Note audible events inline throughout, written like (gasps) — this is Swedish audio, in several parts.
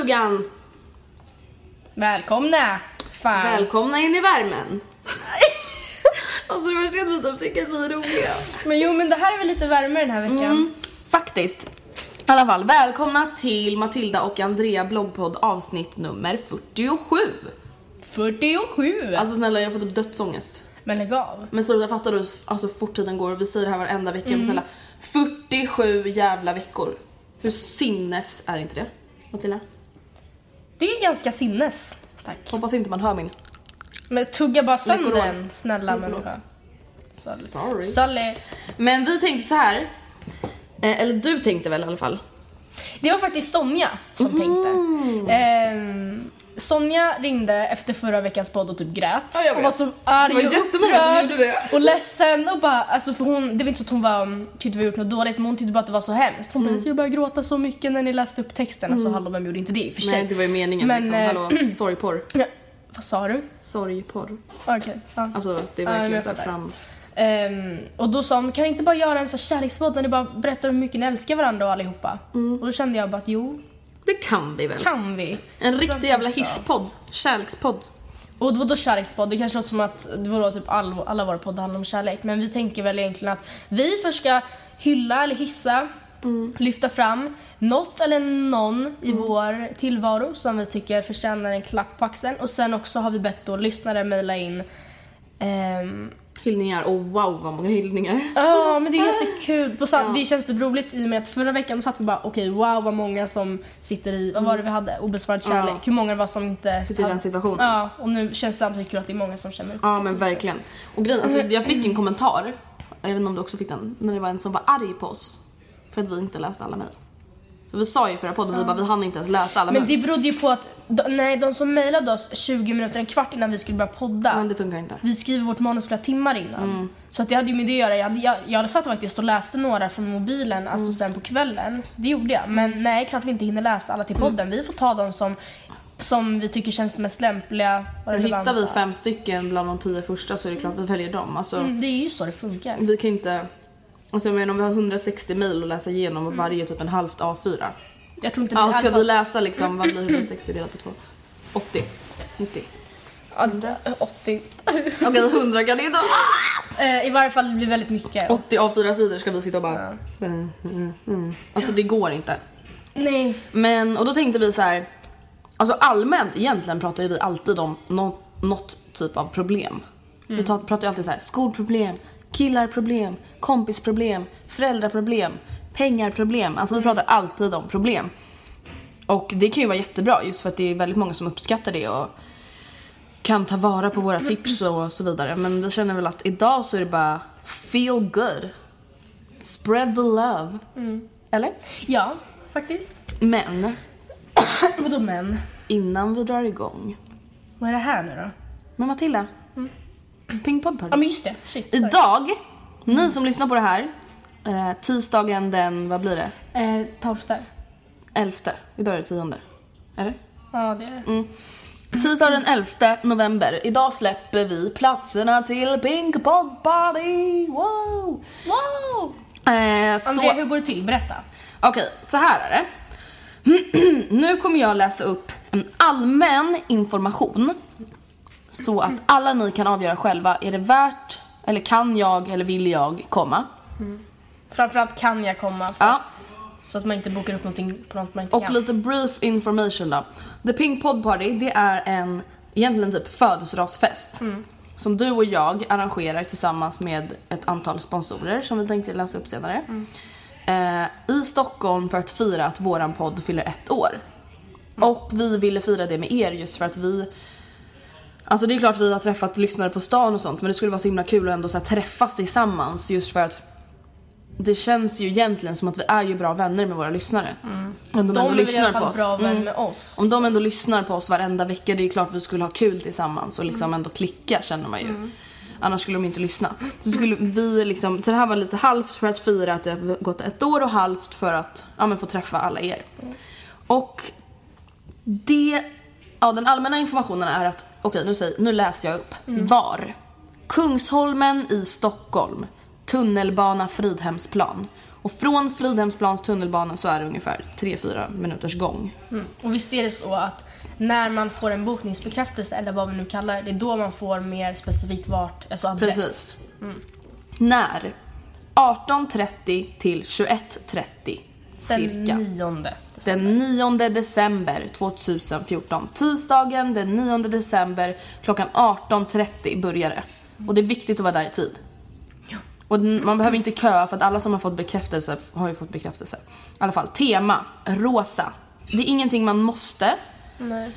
Stugan! Välkomna! Fan. Välkomna in i värmen! (laughs) alltså det värsta är att vi typ tycker att vi är roliga. Men jo men det här är väl lite värme den här veckan. Mm. Faktiskt. I alla fall, välkomna till Matilda och Andrea bloggpodd avsnitt nummer 47. 47! Alltså snälla jag får typ dödsångest. men lägg av. Men sluta fattar du alltså fort tiden går vi säger det här varenda vecka men snälla 47 jävla veckor. Hur sinnes är inte det? Matilda? Det är ganska sinnes. Tack. Hoppas inte man hör min. Men tugga bara sönder den snälla Mm, människa. Sorry. Sorry. Men vi tänkte så här. eh, Eller du tänkte väl i alla fall? Det var faktiskt Sonja som tänkte. Ehm, Sonja ringde efter förra veckans podd och typ grät. Ja, och var så arg var och upprörd. Och ledsen och bara, alltså för hon, det var inte så att hon var, tyckte vi gjort något dåligt men hon tyckte bara att det var så hemskt. Hon bara, alltså, jag började gråta så mycket när ni läste upp texten. Alltså hallå vem gjorde inte det i och för sig? Nej det var ju meningen Men, liksom. eh, Hallå, (clears throat) sorgporr. Ja, vad sa du? Sorgporr. Okej. ja. Alltså det är Ja, verkligen jag så fram... Ehm, och då sa hon, kan ni inte bara göra en sån här kärlekspodd där ni bara berättar hur mycket ni älskar varandra och allihopa? Och då kände jag bara att jo, Det kan vi väl? kan vi. En riktig jävla hisspodd. Kärlekspodd. Och vadå kärlekspodd? Det kanske låter som att det var typ all, alla våra poddar handlar om kärlek. Men vi tänker väl egentligen att vi först ska hylla eller hissa, lyfta fram något eller någon i vår tillvaro som vi tycker förtjänar en klapp på axeln. Och sen också har vi bett då lyssnare mejla in ehm, Hyllningar. Och wow vad många hyllningar. Ja, men det är jättekul. På sa- Det känns typ roligt i och med att förra veckan satt vi bara okej, wow vad många som sitter i, vad var det vi hade? Obesvarad kärlek. Ja. Hur många det var som inte... Sitter i den situationen. Ja, och nu känns det alltid kul att det är många som känner Ja men verkligen. Och grejen, alltså jag fick en kommentar. Jag vet inte om du också fick den. När det var en som var arg på oss. För att vi inte läste alla mejl. Vi sa ju förra podden, vi bara vi hann inte ens läsa alla Men det berodde ju på att, de, nej de som mejlade oss 20 minuter, en kvart innan vi skulle börja podda. Men det funkar inte. Vi skriver vårt manus flera timmar innan. Så att det hade ju med det att göra. Jag, hade, jag, jag satt faktiskt och läste några från mobilen, alltså sen på kvällen. Det gjorde jag. Men nej, klart vi inte hinner läsa alla till podden. Vi får ta de som, som vi tycker känns mest lämpliga och. Hittar vi fem stycken bland de tio första så är det klart vi väljer dem. Alltså, Mm, det är ju så det funkar. Vi kan inte... Alltså jag menar om vi har 160 mejl att läsa igenom och varje är typ en halvt A4. Jag tror inte Ja, det ska är vi läsa liksom, vad blir 160 delat på två? 80? 90? läsa 80. Okej 100 kan det inte vara. (laughs) Eh, I varje fall det blir väldigt mycket. 80 A4 sidor ska vi sitta och bara... Mm, mm, mm. Alltså det går inte. Nej. Men, och då tänkte vi så här. Alltså allmänt egentligen pratar ju vi alltid om något, något typ av problem. Vi tar, pratar ju alltid så här, skolproblem, Killar problem, kompisproblem, föräldraproblem, pengarproblem. Alltså vi pratar alltid om problem. Och det kan ju vara jättebra just för att det är väldigt många som uppskattar det och kan ta vara på våra tips och så vidare. Men vi känner väl att idag så är det bara feel good. Spread the love. Eller? Ja, faktiskt. Men (coughs) Vadå men? innan vi drar igång. Vad är det här nu då? Men Matilda. Ping Pod Ja men just det, shit. sorry. Idag, ni som lyssnar på det här, eh, tisdagen den, vad blir det? Eh, tolfte. Elfte. Idag är det tionde. Eller? Ja det är det. Tisdag den 11 november. Idag släpper vi platserna till Pink Pod Party. Wow! Wow! Eh, så... Andrea, hur går det till? Berätta. Okej, så här är det. (clears throat) nu kommer jag läsa upp en allmän information. Så att alla ni kan avgöra själva, är det värt, eller kan jag, eller vill jag komma? Framförallt kan jag komma för, Ja, så att man inte bokar upp någonting på något man inte och kan. lite brief information då. The Pink Pod Party, det är en, egentligen typ födelsedagsfest. Som du och jag arrangerar tillsammans med ett antal sponsorer som vi tänkte läsa upp senare. Eh, I Stockholm för att fira att våran podd fyller ett år. Och vi ville fira det med er just för att vi Alltså det är klart vi har träffat lyssnare på stan och sånt men det skulle vara så himla kul att ändå så träffas tillsammans just för att det känns ju egentligen som att vi är ju bra vänner med våra lyssnare. Om de, ändå De i lyssnar på oss. bra vän Mm. med oss. Om de ändå lyssnar på oss varenda vecka, det är klart vi skulle ha kul tillsammans och liksom ändå klicka känner man ju. Annars skulle de inte lyssna. Så skulle vi liksom, så det här var lite halvt för att fira att det har gått ett år och halvt för att ja, men få träffa alla er. Och det, ja den allmänna informationen är att, okej nu, säger, nu läser jag upp. Var? Kungsholmen i Stockholm, tunnelbana Fridhemsplan. Och från Fridhemsplans tunnelbana så är det ungefär 3-4 minuters gång. Mm. Och visst är det så att när man får en bokningsbekräftelse eller vad vi nu kallar det, det är då man får mer specifikt vart, alltså adress. Precis. När? 18.30 till 21.30 Den cirka. nionde. Den 9 december 2014. Tisdagen den 9 december klockan 18.30 börjar det. Och det är viktigt att vara där i tid. Och man behöver inte köa för att alla som har fått bekräftelse har ju fått bekräftelse. I alla fall, tema, rosa. Det är ingenting man måste Nej.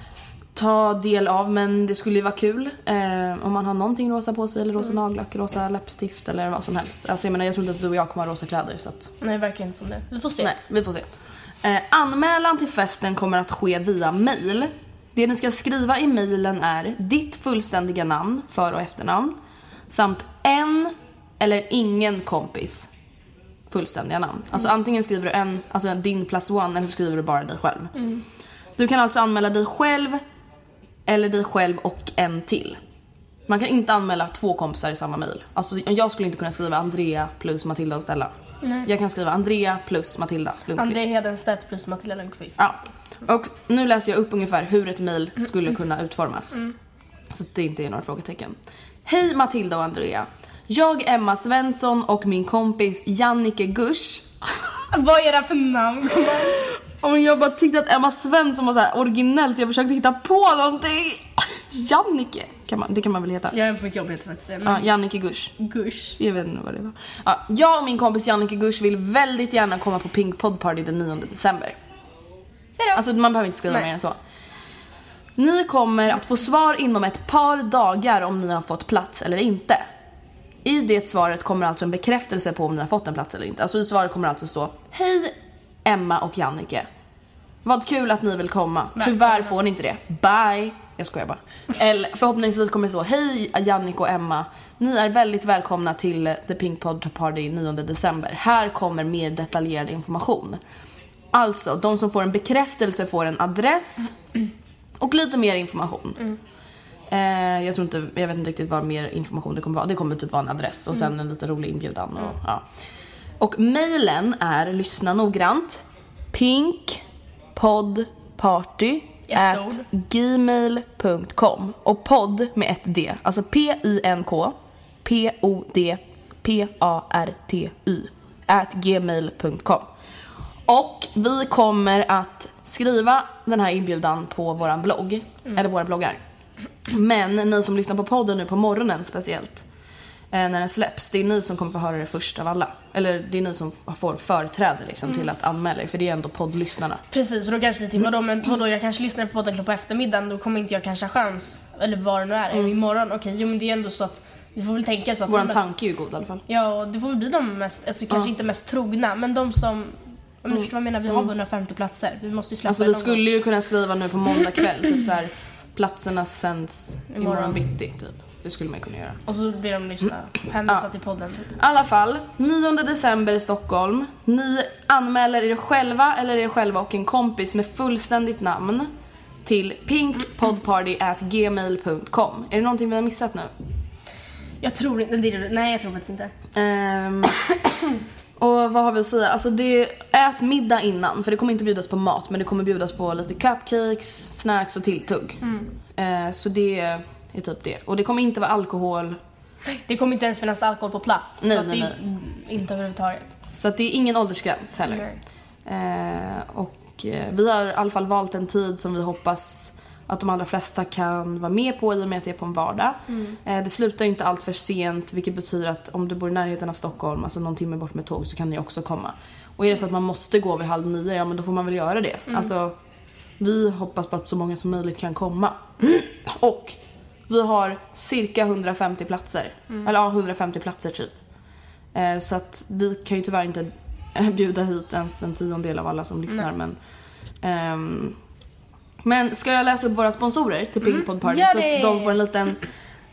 ta del av men det skulle ju vara kul eh, om man har någonting rosa på sig eller rosa Mm. nagellack, rosa läppstift eller vad som helst. Alltså jag menar jag tror inte ens du och jag kommer ha rosa kläder så att Nej, verkar inte som det. Vi får se. nej, vi får se. Eh, anmälan till festen kommer att ske via mail. Det ni ska skriva i mailen är ditt fullständiga namn, för och efternamn samt en eller ingen kompis fullständiga namn. Alltså antingen skriver du en, alltså din plus one eller så skriver du bara dig själv. Du kan alltså anmäla dig själv eller dig själv och en till. Man kan inte anmäla två kompisar i samma mail. Alltså jag skulle inte kunna skriva Andrea plus Matilda och Stella. Jag kan skriva Andrea plus Matilda Lundqvist. André Hedenstedt plus Matilda Lundqvist. Ja. Och nu läser jag upp ungefär hur ett mail skulle kunna utformas. Så att det inte är några frågetecken. Hej Matilda och Andrea. Jag, Emma Svensson och min kompis Jannike Gusch. (laughs) Vad är det för namn? (laughs) Men jag bara tyckte att Emma Svensson var så här originellt så jag försökte hitta på någonting. (laughs) Jannike, kan man, det kan man väl heta? Jag är på mitt jobb heter faktiskt det. Ja, Jannike Gusch. Gush. Jag vet inte vad det var. Ja, jag och min kompis Jannike Gusch vill väldigt gärna komma på Pink Pod Party den 9 december. Alltså man behöver inte skriva Nej. mer än så. Ni kommer att få svar inom ett par dagar om ni har fått plats eller inte. I det svaret kommer alltså en bekräftelse på om ni har fått en plats eller inte. Alltså i svaret kommer alltså stå Hej Emma och Jannike. Vad kul att ni vill komma. Tyvärr får ni inte det. Bye. Jag skojar bara. Eller förhoppningsvis kommer det stå Hej Jannike och Emma. Ni är väldigt välkomna till The Pink Pod Party 9 december. Här kommer mer detaljerad information. Alltså, de som får en bekräftelse får en adress och lite mer information. Eh, jag tror inte, jag vet inte riktigt vad mer information det kommer vara. Det kommer typ vara en adress och sen en lite rolig inbjudan. Och, ja. och mailen är, lyssna noggrant, pinkpodparty at gmail.com och podd med ett D, alltså P-I-N-K P-O-D P-A-R-T-Y at gmail.com och vi kommer att skriva den här inbjudan på våran blogg, eller våra bloggar. Men ni som lyssnar på podden nu på morgonen speciellt. När den släpps. Det är ni som kommer få höra det först av alla. Eller det är ni som får företräde liksom, till att anmäla er, för det är ändå poddlyssnarna. Precis, och då kanske lite, vadå, men vadå, jag kanske lyssnar på podden på eftermiddagen, då kommer inte jag kanske ha chans, eller vad det nu är, mm. imorgon, okej, jo men det är ändå så att vi får väl tänka så att... Våran tanke är ju god i alla fall. Ja, och det får väl bli de mest, alltså kanske inte mest trogna, men de som om du förstår vad jag menar, vi har 150 platser. Vi måste ju släppa Alltså vi skulle ju kunna skriva nu på måndag kväll, typ så här (clears throat) platserna sänds imorgon bitti, typ. Det skulle man kunna göra. Och så blir de lyssna, hänvisa Ja. till podden. I alla fall, 9 december i Stockholm. Ni anmäler er själva eller er själva och en kompis med fullständigt namn till pinkpodparty@gmail.com. Är det någonting vi har missat nu? Jag tror inte, det nej jag tror faktiskt inte. Ehm, (clears throat) och vad har vi att säga? Alltså det, ät middag innan för det kommer inte bjudas på mat men det kommer bjudas på lite cupcakes, snacks och tilltugg. Eh, så det är typ det. Och det kommer inte vara alkohol. Det kommer inte ens finnas alkohol på plats. Nej, nej, det är Inte överhuvudtaget. Så att det är ingen åldersgräns heller. Nej. Eh, och eh, vi har i alla fall valt en tid som vi hoppas att de allra flesta kan vara med på i och med att det är på en vardag. Eh, det slutar ju inte allt för sent vilket betyder att om du bor i närheten av Stockholm, alltså någon timme bort med tåg, så kan ni också komma. Och är det så att man måste gå vid halv nio, ja men då får man väl göra det. Alltså, vi hoppas på att så många som möjligt kan komma. (clears throat) Och vi har cirka 150 platser. Eller ja, 150 platser typ. Eh, så att vi kan ju tyvärr inte (laughs) bjuda hit ens en tiondel av alla som lyssnar. Men, ehm, men ska jag läsa upp våra sponsorer till Pink Pod Party så att de får en liten,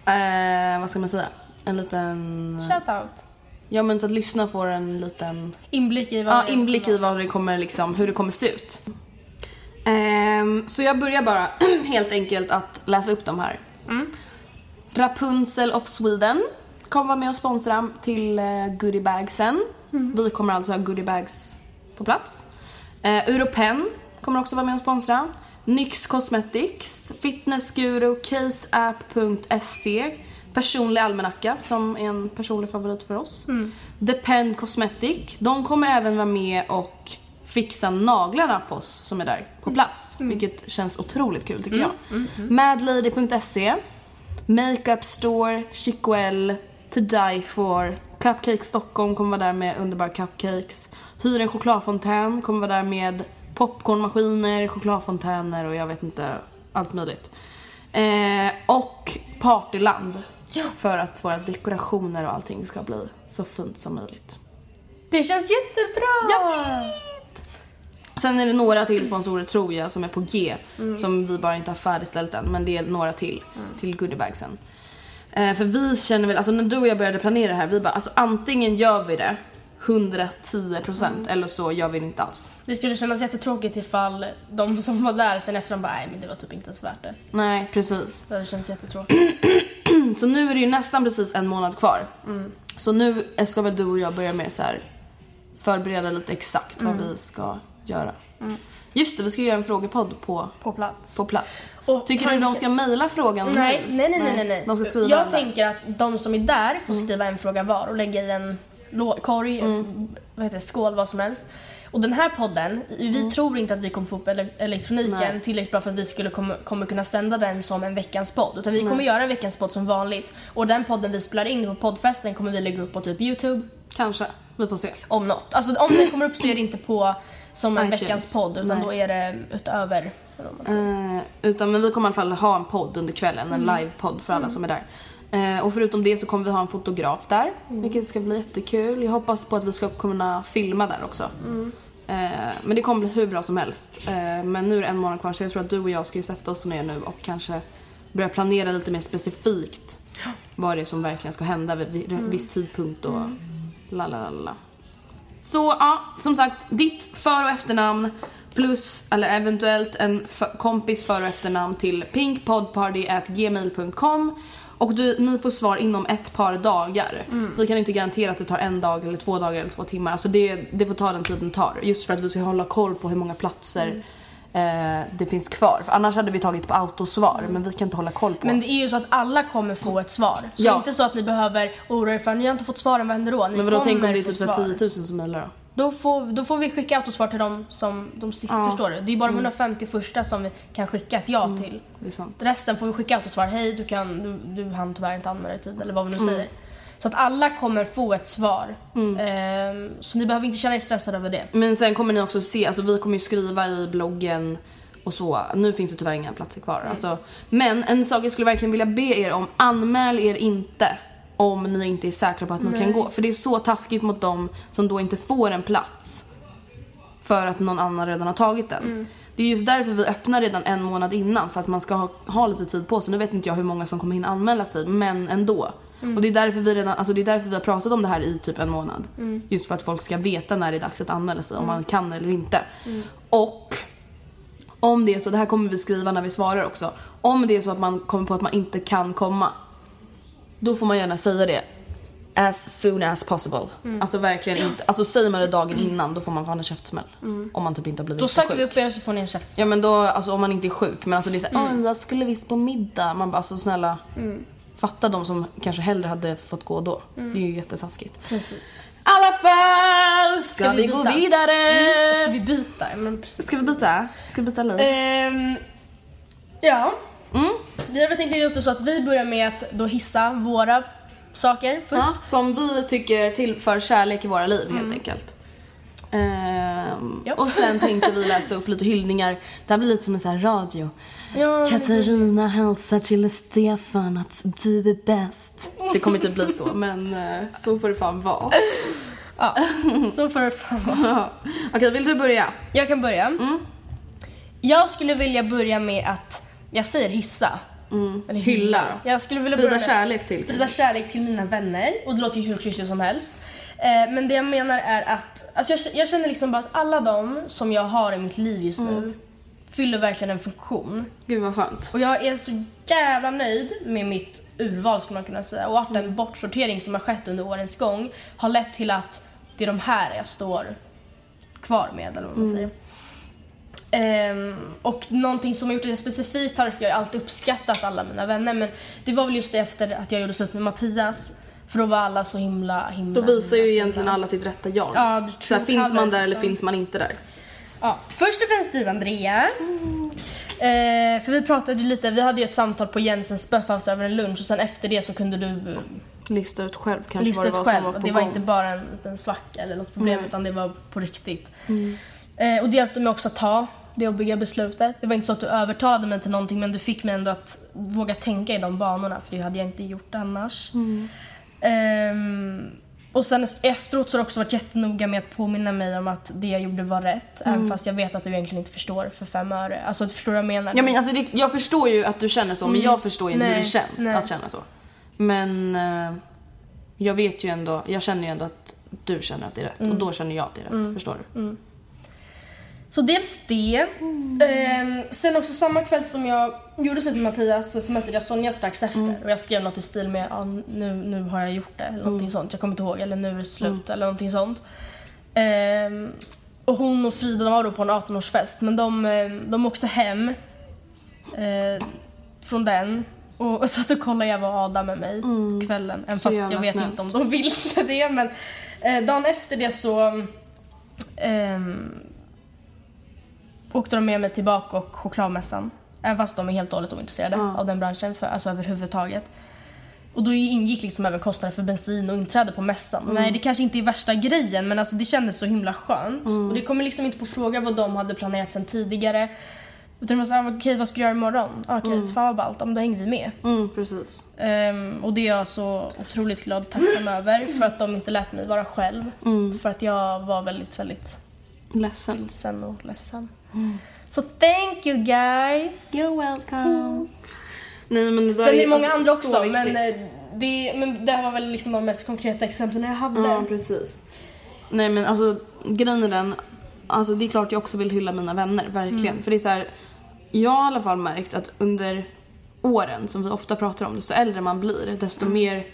eh, vad ska man säga? En liten, Shoutout. ja men så att lyssna får en liten Inblick i vad Ja, inblick i vad det kommer, liksom, hur det kommer se ut. Ehm, så jag börjar bara (clears throat) helt enkelt att läsa upp de här. Rapunzel of Sweden kommer vara med och sponsra till uh, goodiebagsen. Vi kommer alltså ha goodiebags på plats. Uh, Europen kommer också vara med och sponsra. Nyx Cosmetics, Fitnessguru, caseapp.se, Personlig almanacka som är en personlig favorit för oss. Depend Cosmetic, de kommer även vara med och fixa naglarna på oss som är där på plats. Vilket känns otroligt kul tycker jag. Madlady.se, Makeup Store, Chiquelle, To Die For, Cupcake Stockholm kommer vara där med underbara cupcakes. Hyr en chokladfontän kommer vara där med popcornmaskiner, chokladfontäner och jag vet inte, allt möjligt. Eh, och Partyland. För att våra dekorationer och allting ska bli så fint som möjligt. Det känns jättebra! Sen är det några till sponsorer tror jag som är på G. Som vi bara inte har färdigställt än. Men det är några till. Till goodiebagsen. Eh, för vi känner väl, alltså när du och jag började planera det här. Vi bara, alltså antingen gör vi det 110% eller så gör vi det inte alls. Det skulle kännas jättetråkigt ifall de som var där sen efter de bara nej men det var typ inte ens värt det. Nej, precis. Det känts jättetråkigt. (clears throat) Så nu är det ju nästan precis en månad kvar. Så nu ska väl du och jag börja med så här förbereda lite exakt vad vi ska göra. Just det, vi ska göra en frågepodd på, På plats. på plats. Och Tycker du tanken- de ska mejla frågan Nej, nu? nej, nej, nej, nej, nej. De ska skriva Jag den där. tänker att de som är där får skriva en fråga var och lägga i en korg, vad heter det, skål, vad som helst. Och den här podden, vi tror inte att vi kommer få upp ele- elektroniken Nej. tillräckligt bra för att vi skulle komma, kommer kunna stända den som en veckans podd. Utan vi kommer göra en veckans podd som vanligt. Och den podden vi spelar in på poddfesten kommer vi lägga upp på typ YouTube, Kanske. Vi får se. om något. Alltså om den kommer upp så är det inte på som en iTunes. veckans podd utan Nej. då är det utöver. Eh, utan men vi kommer i alla fall ha en podd under kvällen, en livepodd för alla som är där. Eh, och förutom det så kommer vi ha en fotograf där, vilket ska bli jättekul. Jag hoppas på att vi ska kunna filma där också. Eh, men det kommer bli hur bra som helst. Eh, men nu är det en månad kvar så jag tror att du och jag ska ju sätta oss ner nu och kanske börja planera lite mer specifikt vad det är som verkligen ska hända vid vid viss tidpunkt och la la la la. Så ja, som sagt, ditt för och efternamn plus, eller eventuellt en kompis för och efternamn till pinkpodparty@gmail.com och du, ni får svar inom ett par dagar. Vi kan inte garantera att det tar en dag eller två dagar eller två timmar. Alltså det, det får ta den tiden det tar. Just för att vi ska hålla koll på hur många platser eh, det finns kvar. För annars hade vi tagit på autosvar, men vi kan inte hålla koll på. Men det är ju så att alla kommer få ett svar. Så Ja. inte så att ni behöver oroa er för ni har inte fått svaren, vad händer då? Ni men vadå, tänk om det är typ så här svar. 10 000 som mejlar då? Då får, då får vi skicka autosvar till dem som de sista, Ja. förstår du? Det är bara de 150 första som vi kan skicka ett ja till. Det är sant. Resten får vi skicka autosvar, hej du kan, du, du hann tyvärr inte anmäla dig i tid eller vad vi nu säger. Så att alla kommer få ett svar. Mm. Ehm, så ni behöver inte känna er stressade över det. Men sen kommer ni också se, alltså vi kommer ju skriva i bloggen och så. Nu finns det tyvärr inga platser kvar. Alltså, men en sak jag skulle verkligen vilja be er om, anmäl er inte om ni inte är säkra på att ni kan gå. För det är så taskigt mot dem som då inte får en plats. För att någon annan redan har tagit den. Det är just därför vi öppnar redan en månad innan. För att man ska ha, ha lite tid på sig. Nu vet inte jag hur många som kommer hinna anmäla sig, men ändå. Och det är, därför vi redan, alltså det är därför vi har pratat om det här i typ en månad. Just för att folk ska veta när det är dags att anmäla sig, om man kan eller inte. Och om det är så, det här kommer vi skriva när vi svarar också. Om det är så att man kommer på att man inte kan komma, då får man gärna säga det. As soon as possible. Alltså verkligen inte. Alltså säger man det dagen innan då får man fan en käftsmäll. Om man typ inte har blivit Då så söker vi sjuk. upp er så får ni en käft. Ja men då, alltså om man inte är sjuk. Men alltså det är såhär, mm. jag skulle visst på middag. Man bara, alltså snälla. Fatta de som kanske hellre hade fått gå då. Det är ju jättetaskigt. Precis. I alla fall ska, Ska vi, vi gå vidare. Ska vi byta? Men precis. Ska vi byta? Ska vi byta liv? Ehm, ja. Mm. Vi har tänkt lägga upp det så att vi börjar med att då hissa våra saker först. Ja, som vi tycker tillför kärlek i våra liv helt enkelt. Ja. Och sen tänkte vi läsa upp lite hyllningar. Det här blir lite som en sån här radio. Ja, Katarina hälsar till Stefan att du är bäst. Det kommer typ bli så, men eh, så får det fan vara. ja. Så får det fan vara. Okej, vill du börja? Jag kan börja. Jag skulle vilja börja med att, jag säger hissa. Eller Hylla. Jag skulle vilja Sprida kärlek till. Sprida kärlek till mina vänner. Och det låter ju hur klyschigt som helst. Eh, men det jag menar är att, alltså jag, jag känner liksom bara att alla de som jag har i mitt liv just nu fyller verkligen en funktion. Gud vad skönt. Och jag är så jävla nöjd med mitt urval skulle man kunna säga. Och att den bortsortering som har skett under årens gång har lett till att det är de här jag står kvar med eller vad man säger. Ehm, och någonting som har gjort det specifikt har jag alltid uppskattat alla mina vänner men det var väl just efter att jag gjorde slut med Mattias. För då var alla så himla himla Då visar himla ju egentligen alla sitt rätta jag. Ja, det så här, tror finns man där eller liksom. finns man inte där? Ja, först och främst du Andrea. Eh, för vi pratade ju lite, vi hade ju ett samtal på Jensens Buffhouse över en lunch och sen efter det så kunde du eh, Lista ut själv kanske lista vad det ut var själv. som var på det var gång. inte bara en liten svacka eller något problem Nej. utan det var på riktigt. Eh, och det hjälpte mig också att ta det jobbiga beslutet. Det var inte så att du övertalade mig till någonting men du fick mig ändå att våga tänka i de banorna för det hade jag inte gjort annars. Ehm, och sen efteråt så har du också varit jättenoga med att påminna mig om att det jag gjorde var rätt. Även fast jag vet att du egentligen inte förstår för fem öre. Alltså du förstår vad jag menar? Ja, men alltså, det, jag förstår ju att du känner så men jag förstår ju inte hur det känns nej. att känna så. Men eh, jag vet ju ändå, jag känner ju ändå att du känner att det är rätt och då känner jag att det är rätt. Förstår du? Så dels det. Ehm, sen också samma kväll som jag gjorde slut med Mattias så smsade jag Sonja strax efter och jag skrev något i stil med ah, nu, nu har jag gjort det eller någonting sånt. Jag kommer inte ihåg. Eller nu är det slut eller någonting sånt. Ehm, och hon och Frida de var då på en 18-årsfest men de, eh, de åkte hem eh, från den och satt och kollade Eva och Adam med mig kvällen. Även fast jag vet snällt. inte om de ville det men eh, dagen efter det så ehm, åkte de med mig tillbaka och chokladmässan. Även fast de är helt och hållet ointresserade av den branschen, för, alltså överhuvudtaget. Och då ingick liksom även kostnader för bensin och inträde på mässan. Nej, det kanske inte är värsta grejen men alltså det kändes så himla skönt. Och det kommer liksom inte på fråga vad de hade planerat sen tidigare. Utan det var såhär, okej vad ska du göra imorgon? Ah, Okej, fan vad ballt, då hänger vi med. Mm, precis. Ehm, och det är jag så otroligt glad och tacksam (gasps) över för att de inte lät mig vara själv. För att jag var väldigt, väldigt Ledsen. vilsen och ledsen. Så thank you guys! You're welcome. Nej men det där Sen är det många alltså andra så också men, eh, det, men det här var väl liksom de mest konkreta exemplen jag hade. Ja, precis. Nej men alltså grejen är den, alltså det är klart jag också vill hylla mina vänner, verkligen. För det är så här, jag har i alla fall märkt att under åren som vi ofta pratar om, desto äldre man blir, desto mer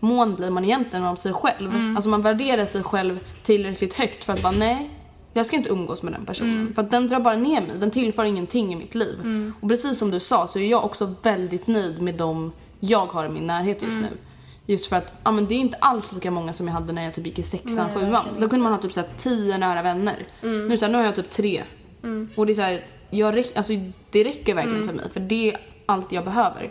mån blir man egentligen om sig själv. Alltså man värderar sig själv tillräckligt högt för att bara nej, jag ska inte umgås med den personen. För att den drar bara ner mig, den tillför ingenting i mitt liv. Och precis som du sa så är jag också väldigt nöjd med dem jag har i min närhet just nu. Just för att ja, men det är inte alls lika många som jag hade när jag typ gick i sexan, sjuan. Då kunde man ha typ så här, tio nära vänner. Nu, så här, nu har jag typ tre. Och det är så här, jag räck, alltså, det räcker verkligen för mig för det är allt jag behöver.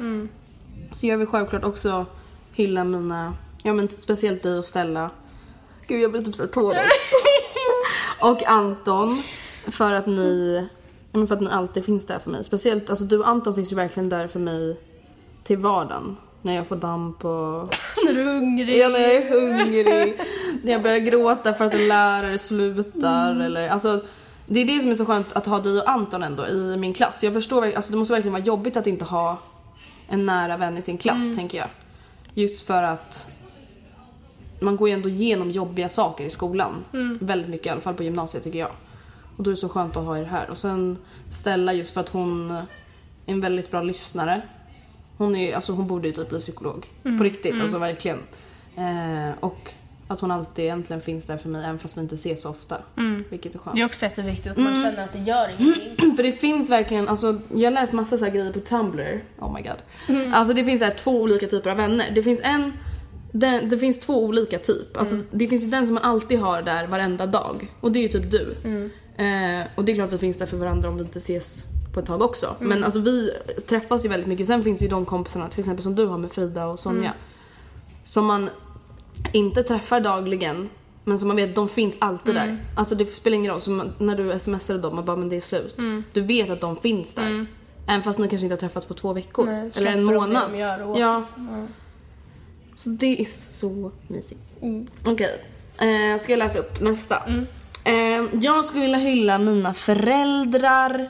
Så jag vill självklart också hylla mina ja men speciellt dig och Stella. Gud jag blir typ så här tårig. (laughs) och Anton. För att ni, för att ni alltid finns där för mig. Speciellt, alltså du och Anton finns ju verkligen där för mig till vardagen. När jag får damp och (laughs) När du är hungrig. Ja, när jag är hungrig. när jag börjar gråta för att en lärare slutar. Mm. Eller, alltså, det är det som är så skönt att ha dig och Anton ändå i min klass. Jag förstår alltså, det måste verkligen vara jobbigt att inte ha en nära vän i sin klass, Mm. tänker jag. Just för att man går ju ändå igenom jobbiga saker i skolan. Mm. Väldigt mycket, i alla fall på gymnasiet tycker jag. Och då är det så skönt att ha er här. Och sen Stella just för att hon är en väldigt bra lyssnare. Hon, är, alltså hon borde ju typ bli psykolog. Mm. På riktigt, alltså verkligen. Eh, och att hon alltid egentligen finns där för mig även fast vi inte ses så ofta. Vilket är skönt. Mm. Det är också jätteviktigt att man känner att det gör (clears throat) ingenting. För det finns verkligen, alltså jag läst massa så grejer på Tumblr. Oh my god. Alltså det finns så två olika typer av vänner. Det finns en, den, det finns två olika typ. Alltså det finns ju den som man alltid har där varenda dag. Och det är ju typ du. Eh, och det är klart att vi finns där för varandra om vi inte ses på ett tag också. Men alltså vi träffas ju väldigt mycket. Sen finns det ju de kompisarna till exempel som du har med Frida och Sonja. Som man inte träffar dagligen men som man vet, de finns alltid där. Alltså det spelar ingen roll. Man, när du smsar dem och bara men det är slut. Du vet att de finns där. Även fast ni kanske inte har träffats på två veckor. Nej, eller en det månad. de gör och ja. liksom. Så det är så mysigt. Okej, eh, ska jag läsa upp nästa? Eh, jag skulle vilja hylla mina föräldrar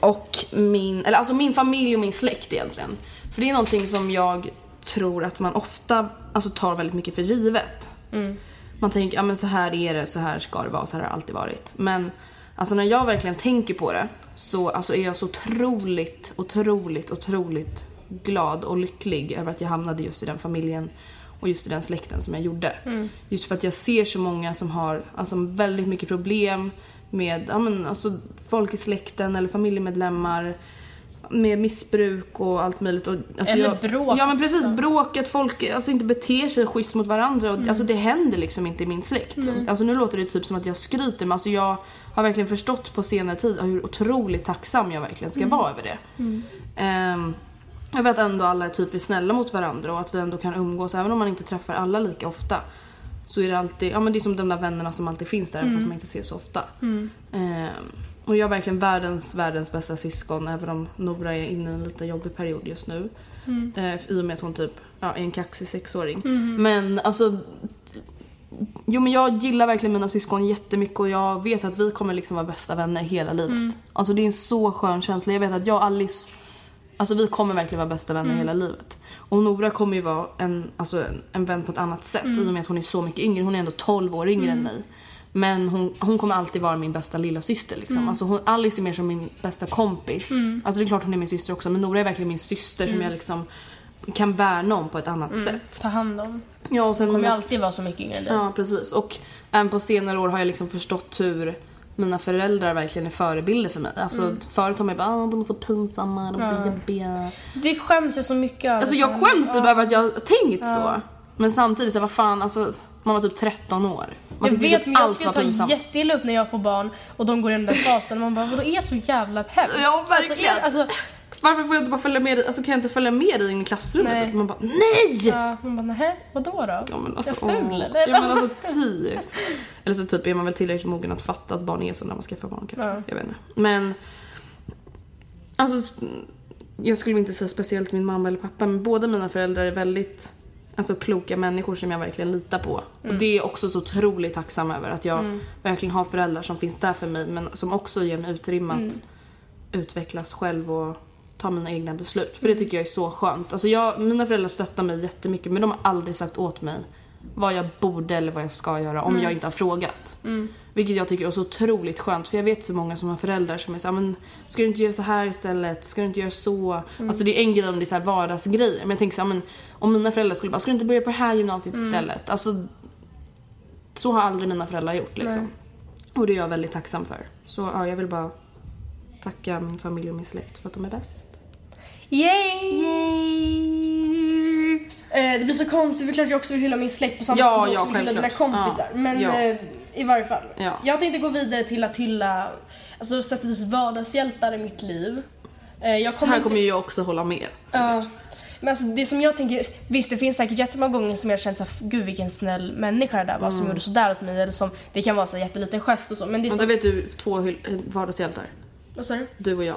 och min, eller alltså min familj och min släkt egentligen. För det är någonting som jag tror att man ofta alltså, tar väldigt mycket för givet. Man tänker, ja men så här är det, så här ska det vara, så här har det alltid varit. Men alltså när jag verkligen tänker på det så alltså, är jag så otroligt, otroligt, otroligt glad och lycklig över att jag hamnade just i den familjen och just i den släkten som jag gjorde. Just för att jag ser så många som har alltså, väldigt mycket problem med ja, men, alltså, folk i släkten eller familjemedlemmar med missbruk och allt möjligt. Och, alltså, Eller jag, bråk Ja men precis, också. bråk, att folk alltså, inte beter sig schysst mot varandra. Och, Alltså det händer liksom inte i min släkt. Alltså nu låter det typ som att jag skryter men alltså jag har verkligen förstått på senare tid hur otroligt tacksam jag verkligen ska vara över det. Ehm, jag vet ändå alla är typ snälla mot varandra och att vi ändå kan umgås även om man inte träffar alla lika ofta. Så är det alltid, ja men det är som de där vännerna som alltid finns där fast man inte ser så ofta. Ehm, och jag är verkligen världens, världens bästa syskon även om Nora är inne i en lite jobbig period just nu. Eh, I och med att hon typ ja, är en kaxig sexåring. Men alltså Jo men jag gillar verkligen mina syskon jättemycket och jag vet att vi kommer liksom vara bästa vänner hela livet. Alltså det är en så skön känsla. Jag vet att jag och Alice, alltså vi kommer verkligen vara bästa vänner hela livet. Och Nora kommer ju vara en, alltså en, en vän på ett annat sätt i och med att hon är så mycket yngre. Hon är ändå 12 år yngre än mig. Men hon, hon kommer alltid vara min bästa lilla syster liksom. Alltså hon, Alice är mer som min bästa kompis. Alltså det är klart hon är min syster också men Nora är verkligen min syster som jag liksom kan värna om på ett annat sätt. Ta hand om. Ja, och sen Kommer mina alltid vara så mycket yngre än dig. Ja, precis. Och även på senare år har jag liksom förstått hur mina föräldrar verkligen är förebilder för mig. Alltså förut har man ju bara ah, de är så pinsamma, de är så jobbiga. Det skäms jag så mycket. Alltså jag skäms typ över att jag har tänkt så. Men samtidigt så vad fan, alltså man var typ 13 år. Man Jag vet typ men jag skulle ta pinsamt. jätteilla upp när jag får barn och de går i den där fasen man bara vadå är så jävla hemskt? Ja, verkligen. Alltså, är- alltså, Varför får jag inte bara följa med dig? Alltså kan jag inte följa med dig in i klassrummet? Nej. Typ? Man bara nej! ja, man bara nähä, vadå då? Ja, men alltså, är jag ful åh. eller? Ja men alltså typ. Eller så typ är man väl tillräckligt mogen att fatta att barn är så när man skaffar barn kanske. Ja. Jag vet inte. Men alltså jag skulle inte säga speciellt min mamma eller pappa men båda mina föräldrar är väldigt alltså, kloka människor som jag verkligen litar på. Mm. Och det är jag också så otroligt tacksam över att jag verkligen har föräldrar som finns där för mig men som också ger mig utrymme Mm. att utvecklas själv och ta mina egna beslut. För Mm. det tycker jag är så skönt. Alltså jag, mina föräldrar stöttar mig jättemycket men de har aldrig sagt åt mig vad jag borde eller vad jag ska göra om jag inte har frågat. Vilket jag tycker är så otroligt skönt för jag vet så många som har föräldrar som är såhär men ska du inte göra så här istället? Ska du inte göra så? Alltså det är en grej om det är så här vardagsgrejer men jag tänker såhär men om mina föräldrar skulle bara ska du inte börja på det här gymnasiet istället? Alltså så har aldrig mina föräldrar gjort liksom. Och det är jag väldigt tacksam för. Så ja, jag vill bara tacka min familj och min släkt för att de är bäst. Yay! Eh, det blir så konstigt för klart jag också vill hylla min släkt på samma Ja, sätt ja, som jag vill hylla dina kompisar. Ja. Men Ja. eh, i varje fall. Ja. Jag tänkte gå vidare till att hylla alltså, sätt och vis vardagshjältar i mitt liv. Eh, jag kommer Här inte- kommer ju jag också hålla med. Men alltså, det som jag tänker, visst det finns säkert jättemånga gånger som jag känt såhär, gud vilken snäll människa det där var Mm. som gjorde sådär åt mig. Eller som, det kan vara så här jätteliten gest och så. Men det är Men så, vet du två eh, vardagshjältar. vad sa du? Du och jag.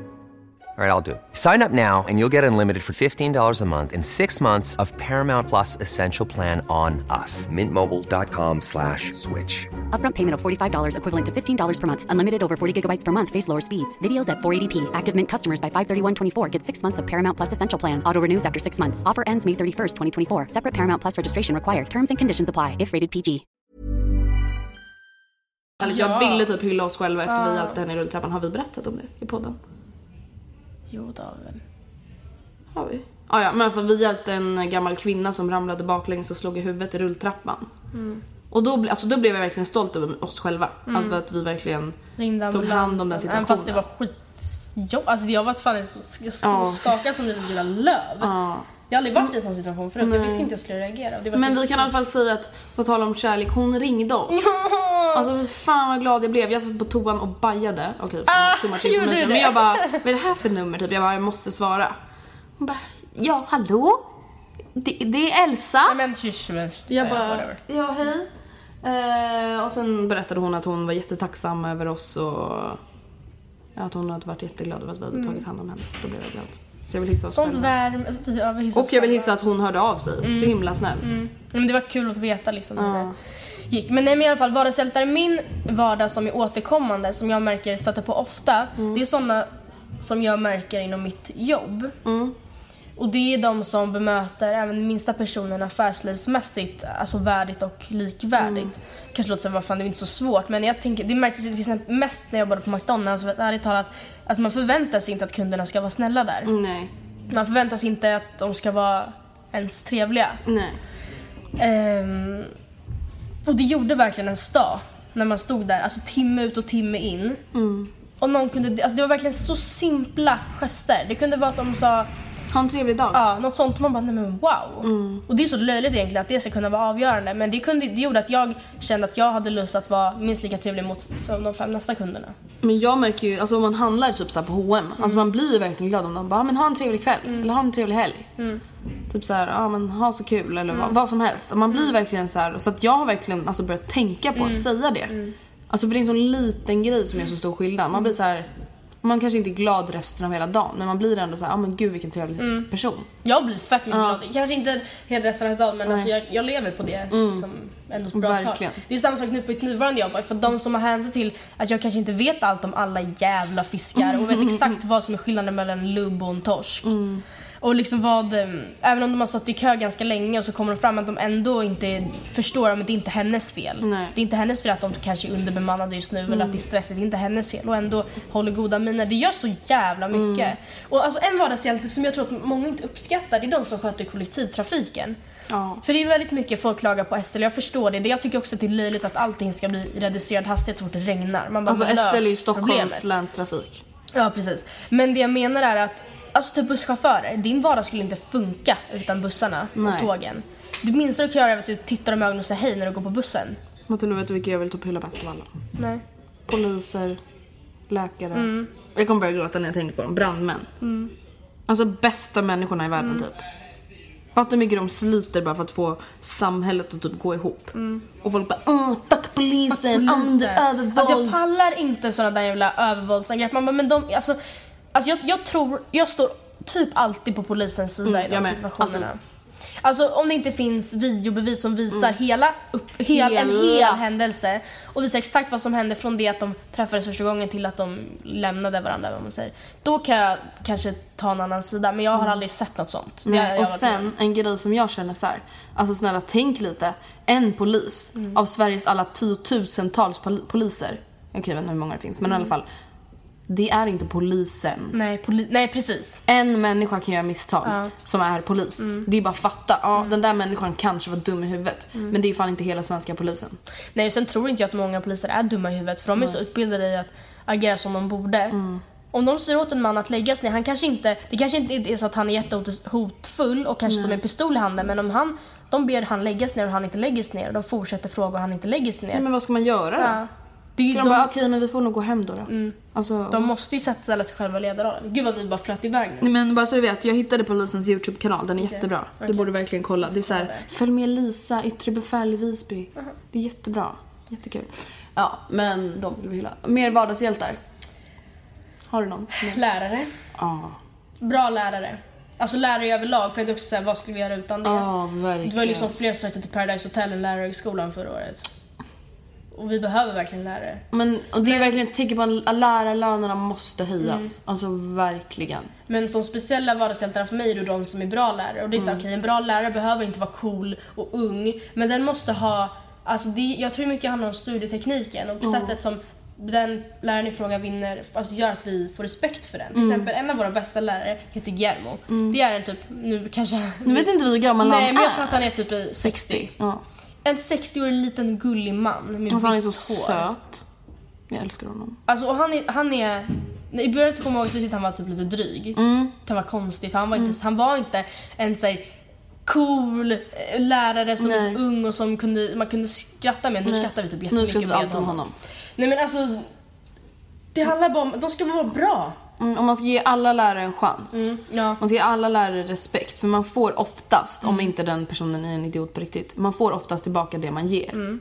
All right, I'll do it. Sign up now and you'll get unlimited for $15 a month in six months of Paramount Plus Essential Plan on us. Mintmobile.com slash switch. Upfront payment of $45 equivalent to $15 per month. Unlimited over 40 gigabytes per month. Face lower speeds. Videos at 480p. Active Mint customers by 531.24 get six months of Paramount Plus Essential Plan. Auto renews after six months. Offer ends May 31st, 2024. Separate Paramount Plus registration required. Terms and conditions apply if rated PG. Eller jag ville typ hylla oss själva efter vi hjälpte henne i rulltrappan. Har vi berättat om det i podden? Jo, det har vi väl. Har? Ah, ja, men för vi hjälpte en gammal kvinna som ramlade baklänges och slog i huvudet i rulltrappan. Och då, alltså, då blev jag verkligen stolt över oss själva. Över att vi verkligen Ringde tog hand om den ambulansen. Även fast det situationen. var skitjobb. Alltså jag var fan så, jag stod Ja. och skakade som ett lilla löv. Ja. Jag har aldrig varit i en sån situation förut. Jag visste inte hur jag skulle reagera. Men typ vi kan i alla fall säga att, på tal om kärlek, hon ringde oss. Alltså fy fan vad glad jag blev. Jag satt på toan och bajade. Okej, Ah, too much information. Men jag bara, vad är det här för nummer? Typ. Jag bara, jag måste svara. Hon bara, ja hallå? Det, det är Elsa. Nej men tjus, men Jag bara, whatever. ja hej. Eh, och sen berättade hon att hon var jättetacksam över oss och ja, att hon hade varit jätteglad över att vi hade tagit hand om henne. Då blev jag glad. Så jag vill hissa Sånt värme. alltså, precis, vi hyssar Och jag vill hissa att hon hörde av sig. Så himla snällt. Mm. Men det var kul att få veta liksom hur Ja. det gick. Men nej men i alla fall vardagshjältar, min vardag som är återkommande, som jag märker stöter på ofta, Mm. det är såna som jag märker inom mitt jobb. Mm. Och det är de som bemöter även minsta personen affärslivsmässigt, alltså värdigt och likvärdigt. Kanske låter som vad fan det är inte så svårt men jag tänker, det märktes ju till exempel mest när jag jobbade på McDonalds, för att ärligt talat, alltså man förväntar sig inte att kunderna ska vara snälla där. Nej. Man förväntar sig inte att de ska vara ens trevliga. Nej. Ehm, och det gjorde verkligen en dag när man stod där, alltså timme ut och timme in. Och någon kunde, alltså det var verkligen så simpla gester. Det kunde vara att de sa Ha en trevlig dag. ja, något sånt man bara nej men wow. Och det är så löjligt egentligen att det ska kunna vara avgörande men det, kunde, det gjorde att jag kände att jag hade lust att vara minst lika trevlig mot de fem nästa kunderna. Men jag märker ju, alltså om man handlar typ så här på H&M, alltså man blir ju verkligen glad om de bara, "Ah, men ha en trevlig kväll, eller ha en trevlig helg. Typ så här, ja men ha så kul eller vad, vad som helst. Och man blir verkligen så här, så att jag har verkligen alltså börjat tänka på att säga det. Alltså för det är en sån liten grej som gör så stor skillnad. Man blir så här, man kanske inte är glad resten av hela dagen men man blir ändå så ja men gud vilken trevlig person. Jag blir fett mycket glad. Kanske inte hela resten av dagen men alltså jag, jag lever på det liksom, ändå ett bra Verkligen. tag. Det är samma sak nu på mitt nuvarande jobb. För de som har hänsyn till att jag kanske inte vet allt om alla jävla fiskar och vet (laughs) exakt vad som är skillnaden mellan lubb och en torsk. Och liksom vad, eh, även om de har stått i kö ganska länge och så kommer de fram att de ändå inte förstår att det är inte hennes fel. Nej. Det är inte hennes fel att de kanske är underbemannade just nu eller att det är stressigt. Det är inte hennes fel. Och ändå håller goda miner. Det gör så jävla mycket. Och alltså en vardagshjälte som jag tror att många inte uppskattar det är de som sköter kollektivtrafiken. Ja. För det är väldigt mycket folk klagar på SL, jag förstår det. Jag tycker också att det är löjligt att allting ska bli reducerad hastighet så fort det regnar. Man bara, Alltså SL är Stockholms problemet. länstrafik. Ja, precis. Men det jag menar är att, alltså typ busschaufförer, din vardag skulle inte funka utan bussarna Nej. och tågen. Det minsta du kan göra är att typ titta dem i ögonen och säga hej när du går på bussen. Matilda vet du vilka jag vill typ hylla bäst av alla? Nej. Poliser, läkare. Mm. Jag kommer börja gråta när jag tänker på dem. Brandmän. Alltså bästa människorna i världen Mm. typ. Fattar hur mycket de sliter bara för att få samhället att typ gå ihop. Och folk bara åh fuck polisen, om det är övervåld. Alltså jag pallar inte såna där jävla övervåldsangrepp. Man bara, men de, alltså Alltså jag, jag tror, jag står typ alltid på polisens sida Mm, i de jag situationerna. Alltid. Alltså om det inte finns videobevis som visar hela, upp, hel, en Mm. Hela. hel händelse och visar exakt vad som hände från det att de träffades första gången till att de lämnade varandra, vad man säger. Då kan jag kanske ta en annan sida, men jag har aldrig sett något sånt. Mm. Nej, jag och varit med sen en grej som jag känner så här. Alltså snälla tänk lite. En polis Mm. av Sveriges alla tiotusentals pol- poliser. Okej jag vet inte hur många det finns men i alla Mm. fall. Det är inte polisen. Nej, poli- nej precis. En människa kan göra misstag Ja. Mm. som är polis. Det är bara att fatta. Ja, den där människan kanske var dum i huvudet. Men det är fan inte hela svenska polisen. Nej, sen tror inte jag att många poliser är dumma i huvudet för de är så utbildade i att agera som de borde. Mm. Om de säger åt en man att läggas ner, han kanske inte, det kanske inte är så att han är jättehotfull och kanske står med en pistol i handen men om han, de ber han läggas ner och han inte läggs ner och de fortsätter fråga och han inte läggs ner. Men vad ska man göra då? ja. Det är de, de bara okej men vi får nog gå hem då. då. Alltså, de måste ju sätta sig själva i ledarrollen. Gud vad vi bara flöt iväg nu. Nej, Men bara så du vet, jag hittade polisens YouTube-kanal, den är jättebra. Du Okej. borde verkligen kolla. Det är så här, följ med Lisa, yttre befäl i Visby. Det är jättebra. Jättekul. Ja, men de vill vi hylla. Mer vardagshjältar? Har du någon? Lärare. Ja. Bra lärare. Alltså lärare överlag, för jag tänkte också säga vad skulle vi göra utan det? Ja, verkligen. Det var liksom fler som sökte till Paradise Hotel än lärarhögskolan förra året. Och vi behöver verkligen lärare. Men och det är verkligen ett tecken på att lärarlönerna måste höjas. Alltså verkligen. Men som speciella vardagshjältar för mig är det de som är bra lärare. Och det är så, okej, en bra lärare behöver inte vara cool och ung, men den måste ha, alltså det, jag tror mycket handlar om studietekniken och på sättet som den läraren i fråga vinner, alltså gör att vi får respekt för den. Till exempel en av våra bästa lärare heter Guillermo. Det är en typ, nu kanske... Nu vet inte vi hur gammal Nej han men jag är. tror att han är typ i 60. Ja. En 60-årig liten gullig man med Alltså han är så hår. söt. Jag älskar honom. Alltså och han är, han är i början kommer jag ihåg att han var typ lite dryg. Mm. Han var konstig för han var inte, han var inte en såhär cool eh, lärare som Nej. så ung och som kunde, man kunde skratta med. Nu Nej. skrattar vi typ Nu jättemycket ska vi med alltid om honom. Nej men alltså, det handlar bara om, de ska vara bra. Mm, och man ska ge alla lärare en chans. Ja. Man ska ge alla lärare respekt för man får oftast, om inte den personen är en idiot på riktigt, man får oftast tillbaka det man ger.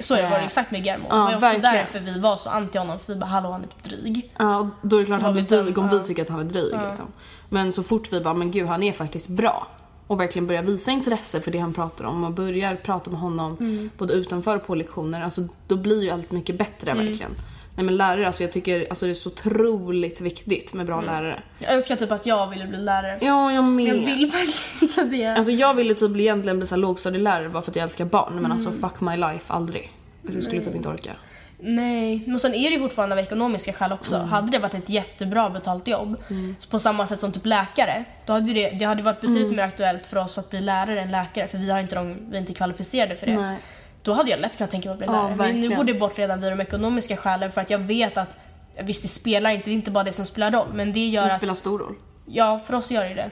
Så var det Eh, exakt med Guillermo. ja, det var också verkligen. därför vi var så anti honom för vi bara hallå han är typ dryg. Ja, och då är det klart Så han blir vi dryg om vi ja. tycker att han är dryg. Liksom. Men så fort vi bara, men gud han är faktiskt bra. Och verkligen börjar visa intresse för det han pratar om och börjar prata med honom Mm. både utanför och på lektioner. Alltså då blir ju allt mycket bättre Mm. verkligen. Nej men lärare, alltså jag tycker alltså, det är så otroligt viktigt med bra Mm. lärare. Jag önskar typ att jag ville bli lärare. Ja, jag med. Jag vill verkligen inte det. Alltså jag ville typ bli- egentligen bli så här lågstadielärare bara för att jag älskar barn. Men alltså Mm. fuck my life, aldrig. Alltså jag skulle typ inte orka. Nej, men sen är det ju fortfarande av ekonomiska skäl också. Mm. Hade det varit ett jättebra betalt jobb, så på samma sätt som typ läkare, då hade det, det hade varit betydligt Mm. mer aktuellt för oss att bli lärare än läkare, för vi, har inte de, vi är inte kvalificerade för det. Nej. Då hade jag lätt kunnat tänka mig att bli Ja, lärare. Men nu går det bort redan vid de ekonomiska skälen för att jag vet att Visst det spelar inte, det är inte bara det som spelar roll men det gör Det att, spelar stor roll. ja för oss gör det det.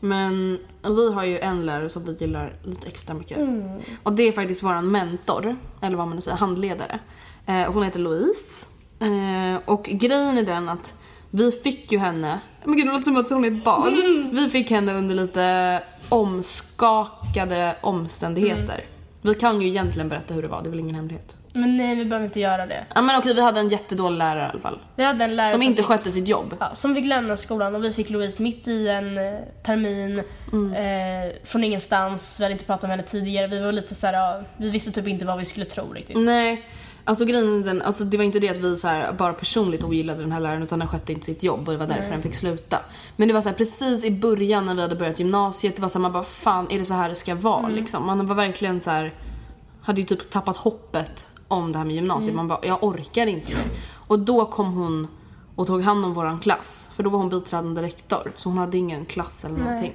Men vi har ju en lärare som vi gillar lite extra mycket. Mm. Och det är faktiskt våran mentor, eller vad man nu säger, handledare. Eh, hon heter Louise. Eh, och grejen är den att vi fick ju henne, men gud det låter som att hon är ett barn. Mm. Vi fick henne under lite omskakade omständigheter. Vi kan ju egentligen berätta hur det var, det är väl ingen hemlighet. Men nej vi behöver inte göra det. Ja men okej, vi hade en jättedålig lärare i alla fall. Vi hade en lärare Som inte fick, skötte sitt jobb. ja, som fick lämna skolan och vi fick Louise mitt i en eh, termin Mm. eh, från ingenstans. Vi hade inte pratat med henne tidigare. Vi var lite såhär, ja, vi visste typ inte vad vi skulle tro riktigt. Nej, alltså grejen den, alltså det var inte det att vi så här, bara personligt ogillade den här läraren utan den skötte inte sitt jobb och det var därför den fick sluta. Men det var så här, precis i början när vi hade börjat gymnasiet, det var så här, man bara fan är det så här det ska vara liksom? Man var verkligen så här, hade ju typ tappat hoppet om det här med gymnasiet. Man bara, jag orkar inte mer. Och då kom hon och tog hand om våran klass. För då var hon biträdande rektor. Så hon hade ingen klass eller någonting.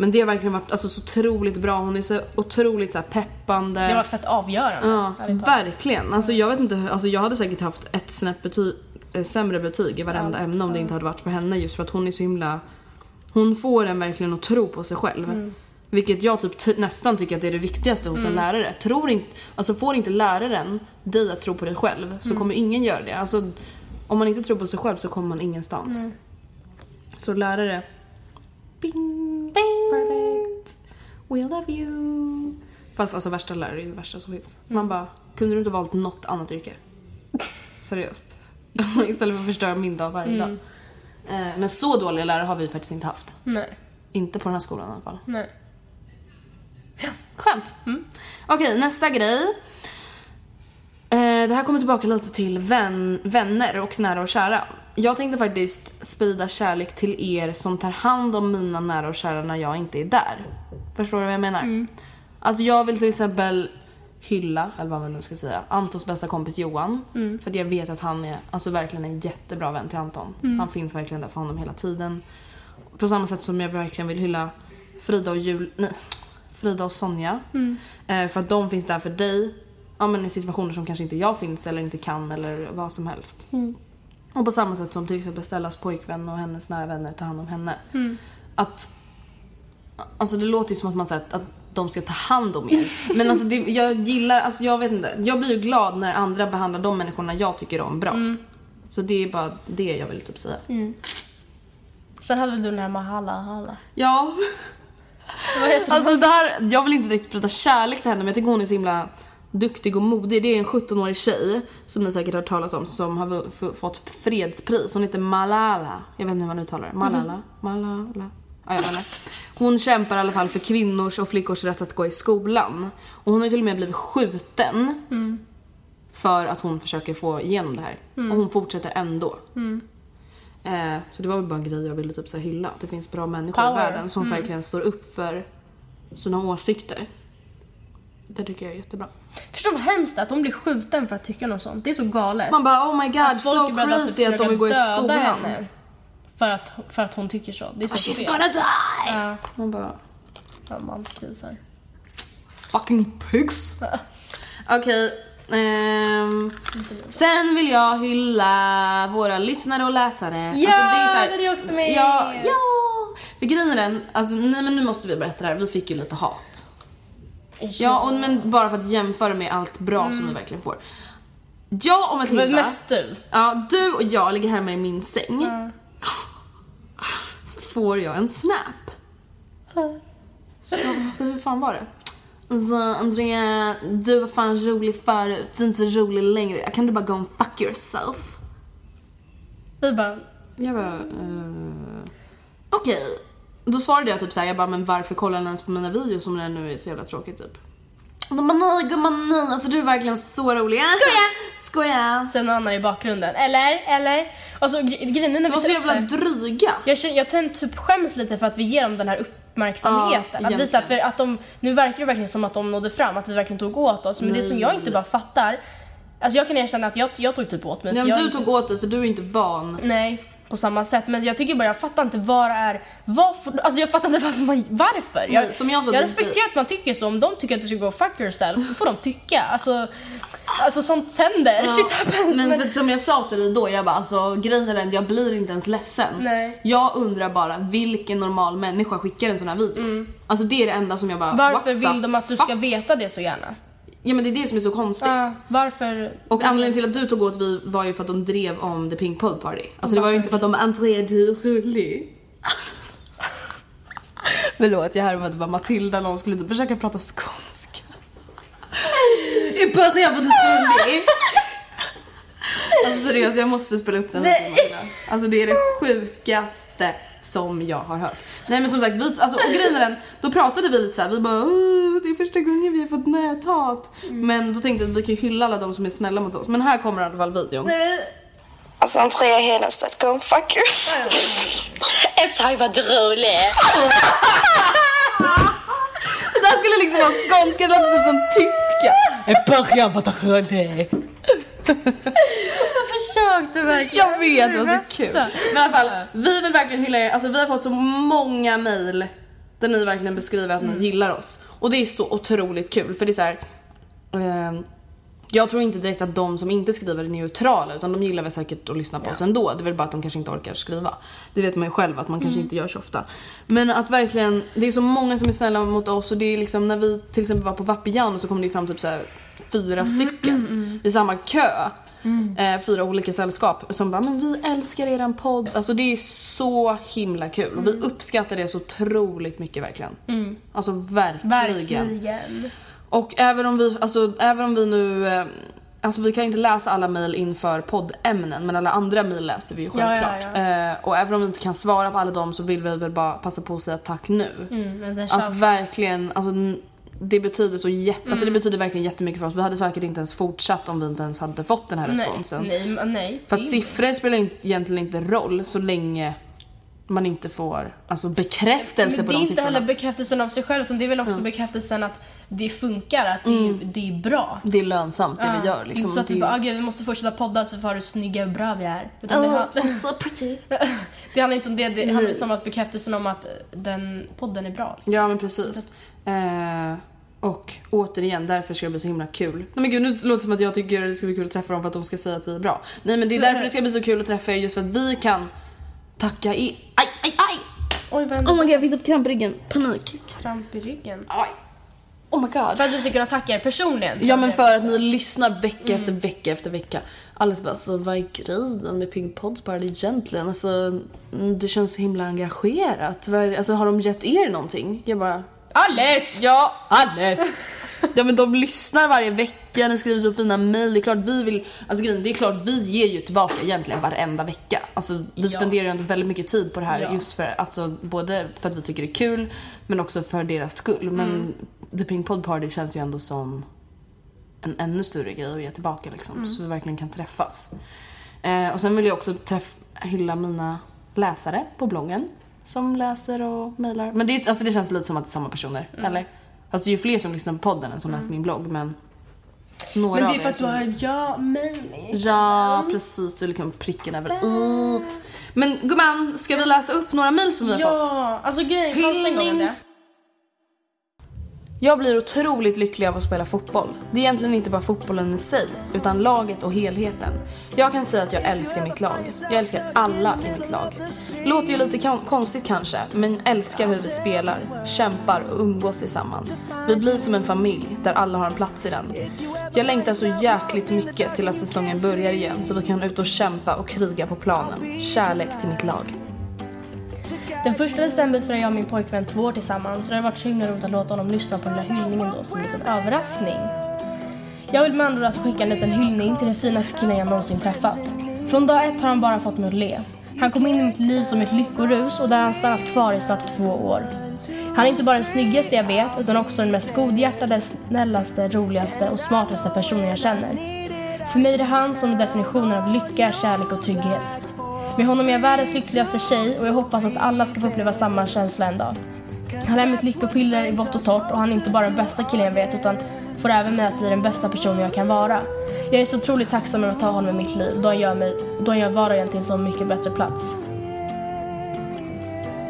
Men det har verkligen varit alltså, så otroligt bra. Hon är så otroligt så här, peppande. Det har varit fett avgörande. Ja, verkligen. Alltså jag vet inte, alltså jag hade säkert haft ett snäpp betyg, eh, sämre betyg i varenda ämne om det inte hade varit för henne just för att hon är så himla... Hon får en verkligen att tro på sig själv. Mm. Vilket jag typ nästan tycker att det är det viktigaste hos en lärare. Tror inte, alltså får inte läraren dig att tro på dig själv Mm. så kommer ingen göra det. Alltså, om man inte tror på sig själv så kommer man ingenstans. Så lärare... Bing, Perfect. We love you. Fast alltså värsta lärare är ju värsta som finns. Man bara, kunde du inte valt något annat yrke? (laughs) Seriöst. (laughs) Istället för att förstöra min dag varje dag. Eh, men så dåliga lärare har vi faktiskt inte haft. Nej. Inte på den här skolan i alla fall. Nej. Skönt. Okej, nästa grej. Eh, det här kommer tillbaka lite till vän, vänner och nära och kära. Jag tänkte faktiskt sprida kärlek till er som tar hand om mina nära och kära när jag inte är där. Förstår du vad jag menar? Alltså jag vill till exempel hylla, eller vad man nu ska säga, Antons bästa kompis Johan. För att jag vet att han är alltså verkligen en jättebra vän till Anton. Han finns verkligen där för honom hela tiden. På samma sätt som jag verkligen vill hylla Frida och Jul... Nej, Frida och Sonja. Eh, för att de finns där för dig. Ja, men I situationer som kanske inte jag finns eller inte kan eller vad som helst. Och på samma sätt som till exempel Stellas pojkvän och hennes nära vänner tar hand om henne. Att Alltså det låter ju som att man säger att, de ska ta hand om er. (laughs) Men alltså det, jag gillar, alltså jag vet inte. Jag blir ju glad när andra behandlar de människorna jag tycker om bra. Så det är bara det jag vill typ säga. Sen hade väl du den här Mahala Hala. Ja. Vad heter Alltså det här, jag vill inte direkt prata kärlek till henne men jag tycker hon är så himla duktig och modig. Det är en 17-årig tjej som ni säkert har hört talas om som har fått fredspris. Hon heter Malala. Jag vet inte hur man uttalar det. Malala? Malala? Ja, jag inte. Hon kämpar i alla fall för kvinnors och flickors rätt att gå i skolan. Och hon har till och med blivit skjuten. För att hon försöker få igenom det här. Och hon fortsätter ändå. Eh, så det var väl bara en grej jag ville typ så hylla. Att det finns bra människor Power. i världen som verkligen står upp för sina åsikter. Det tycker jag är jättebra. Förstå vad hemskt att hon blir skjuten för att tycka något sånt. Det är så galet. Man bara oh my god, Att so beredda att crazy att de vill gå i skolan. henne För att, för att hon tycker så. Det är så She's fel. gonna die! Ja, Man bara ja, manskrisar. fucking pigs. Okej. ehm, sen vill jag hylla våra lyssnare och läsare. Ja, Alltså, det är så här- är också med. Ja, ja! För grejen är den, alltså nej men nu måste vi berätta det här, vi fick ju lite hat. Ja, och, men bara för att jämföra med allt bra som vi verkligen får. Jag och Mm. Matilda, mest du. ja, du och jag ligger hemma i min säng. Så får jag en snap. Så, så hur fan var det? Så Andrea, du var fan rolig förut, du är inte rolig längre. Kan du bara go and fuck yourself? Vi bara, Jag bara, eh, okej. Då svarade jag typ såhär, jag bara, men varför kollar ni ens på mina videos om det nu är så jävla tråkigt typ? Och de bara, nej gumman nej, alltså du är verkligen så rolig. Skoja! Skoja! sen och Anna i bakgrunden. Eller? Eller? Och så gre- grejen är när vi var så jävla det- dryga. Jag, känner, jag tror typ skäms lite för att vi ger dem den här uppmärksamheten. Ja, att visa, för att de, nu verkar det verkligen som att de nådde fram, att vi verkligen tog åt oss. Men det som jag inte bara fattar, alltså jag kan erkänna att jag, jag tog typ åt mig. Nej, men jag du inte- tog åt dig för du är inte van. Nej, på samma sätt. Men jag tycker bara, jag fattar inte vad är, varför, alltså jag fattar inte varför man, varför? Jag, Nej, som jag sa, jag respekterar att man tycker så, om de tycker att du ska gå fuck yourself, då får de tycka. Alltså, alltså sånt händer, (laughs) shit happens. Men Men, som jag sa till dig då, jag bara alltså grejen är den, jag blir inte ens ledsen. Nej. Jag undrar bara vilken normal människa skickar en sån här video? Alltså det är det enda som jag bara, varför vill de att du ska fuck? veta det så gärna? Ja men det är det som är så konstigt. Ja, varför? Och anledningen till att du tog åt vi var ju för att de drev om The Pink Pod Party. Alltså det var ju inte för att de Andrea du rolig. Förlåt, jag härmade bara Matilda när hon skulle typ försöka prata skånska. I början var du rolig. Alltså seriöst, jag måste spela upp den. här. Alltså det är det sjukaste som jag har hört. Nej men som sagt, vi, alltså, och grejen är den, då pratade vi lite så här, vi bara "Åh, det är första gången vi har fått näthat. Men då tänkte jag att vi kan hylla alla de som är snälla mot oss. Men här kommer i alla fall videon. Alltså Andrea Hedenstedt, go and fuck yourself. Ett tag var du rolig. (laughs) Det där skulle liksom vara skånska, det låter typ som tyska. I början rolig. (laughs) Jag försökte verkligen. Jag vet, det var så kul. Men i alla fall, vi vill verkligen hylla er. Alltså vi har fått så många mail där ni verkligen beskriver att ni gillar oss. Och det är så otroligt kul för det är så här. ehm, jag tror inte direkt att de som inte skriver är neutrala utan de gillar väl säkert att lyssna på oss ändå. Det är väl bara att de kanske inte orkar skriva. Det vet man ju själv att man kanske inte gör så ofta. Men att verkligen, det är så många som är snälla mot oss och det är liksom när vi till exempel var på Vapiano så kom det ju fram typ så här fyra stycken i samma kö. Eh, fyra olika sällskap som bara men vi älskar eran podd. Alltså det är så himla kul och vi uppskattar det så otroligt mycket verkligen. Alltså verkligen. Verkligen. Och även om vi, alltså, även om vi nu eh, Alltså vi kan inte läsa alla mejl inför poddämnen men alla andra mejl läser vi ju Ja, ja, självklart. ja. Eh, och även om vi inte kan svara på alla dem så vill vi väl bara passa på att säga tack nu. Mm, Att verkligen, alltså det betyder så jätte, alltså Mm. det betyder verkligen jättemycket för oss. Vi hade säkert inte ens fortsatt om vi inte ens hade fått den här responsen. Nej, nej. För Det att är- siffror spelar in- egentligen inte roll så länge man inte får alltså bekräftelse Men på det är de inte siffrorna. heller bekräftelsen av sig själv utan det är väl också bekräftelsen att det funkar, att det, är, det är bra. Det är lönsamt det vi Ja, gör liksom. Inte så att Det vi är- bara, ah, gud, vi måste fortsätta podda så vi får hur snygga och bra vi är. Utan det, han- so pretty. (laughs) det handlar inte om det, det handlar just om att bekräftelsen om att den podden är bra. Liksom. Ja men precis. Eh, och återigen, därför ska det bli så himla kul. Nej men gud nu låter det som att jag tycker det ska bli kul att träffa dem för att de ska säga att vi är bra. Nej men det är därför det ska bli så kul att träffa er just för att vi kan tacka er. Aj, aj, aj! Oj, vad hände? Oh my god jag fick upp kramp i ryggen. Panik. Kramp i ryggen. Aj. Oh my god. För att vi ska kunna tacka er personligen. Ja men för att ni lyssnar vecka efter vecka efter vecka. Alla bara alltså vad är grejen med Pink Pods Party egentligen? Alltså mm, det känns så himla engagerat. Alltså har de gett er någonting? Jag bara Alice! Ja, Alice! (laughs) Ja men de lyssnar varje vecka, ni skriver så fina mejl. Det är klart vi vill, alltså grejen, det är klart vi ger ju tillbaka egentligen varenda vecka. Alltså vi spenderar ju ändå väldigt mycket tid på det här Ja. just för, alltså både för att vi tycker det är kul men också för deras skull. Men Mm. The Pink Pod Party känns ju ändå som en ännu större grej att ge tillbaka liksom. Mm. Så vi verkligen kan träffas. Eh, och sen vill jag också träff, hylla mina läsare på bloggen. Som läser och mejlar. Men det, är- alltså det känns lite som att det är samma personer, Mm. eller? Alltså det är ju fler som lyssnar på podden än som läser min blogg men... Några Men det är för att du har ja, mig. Ja, precis. Du liksom pricken över i. Men gumman, ska vi läsa upp några mejl som vi har fått? Ja, alltså grejen. Hyllnings- jag blir otroligt lycklig av att spela fotboll. Det är egentligen inte bara fotbollen i sig, utan laget och helheten. Jag kan säga att jag älskar mitt lag. Jag älskar alla i mitt lag. Låter ju lite konstigt kanske, men älskar hur vi spelar, kämpar och umgås tillsammans. Vi blir som en familj, där alla har en plats i den. Jag längtar så jäkligt mycket till att säsongen börjar igen, så vi kan ut och kämpa och kriga på planen. Kärlek till mitt lag. Den första december firade jag och min pojkvän två år tillsammans och det har varit så himla roligt att låta honom lyssna på den där hyllningen då som en liten överraskning. Jag vill med andra ord alltså skicka en liten hyllning till den finaste killen jag någonsin träffat. Från dag ett har han bara fått mig att le. Han kom in i mitt liv som ett lyckorus och där har han stannat kvar i snart två år. Han är inte bara den snyggaste jag vet utan också den mest godhjärtade, snällaste, roligaste och smartaste personen jag känner. För mig är det han som är definitionen av lycka, kärlek och trygghet. Med honom är jag världens lyckligaste tjej och jag hoppas att alla ska få uppleva samma känsla en dag. Han är mitt lyckopiller i vått och torrt och han är inte bara den bästa killen jag vet utan får även mig att bli den bästa personen jag kan vara. Jag är så otroligt tacksam över att ha honom i mitt liv då han gör, mig, då han gör vardagen till en så mycket bättre plats.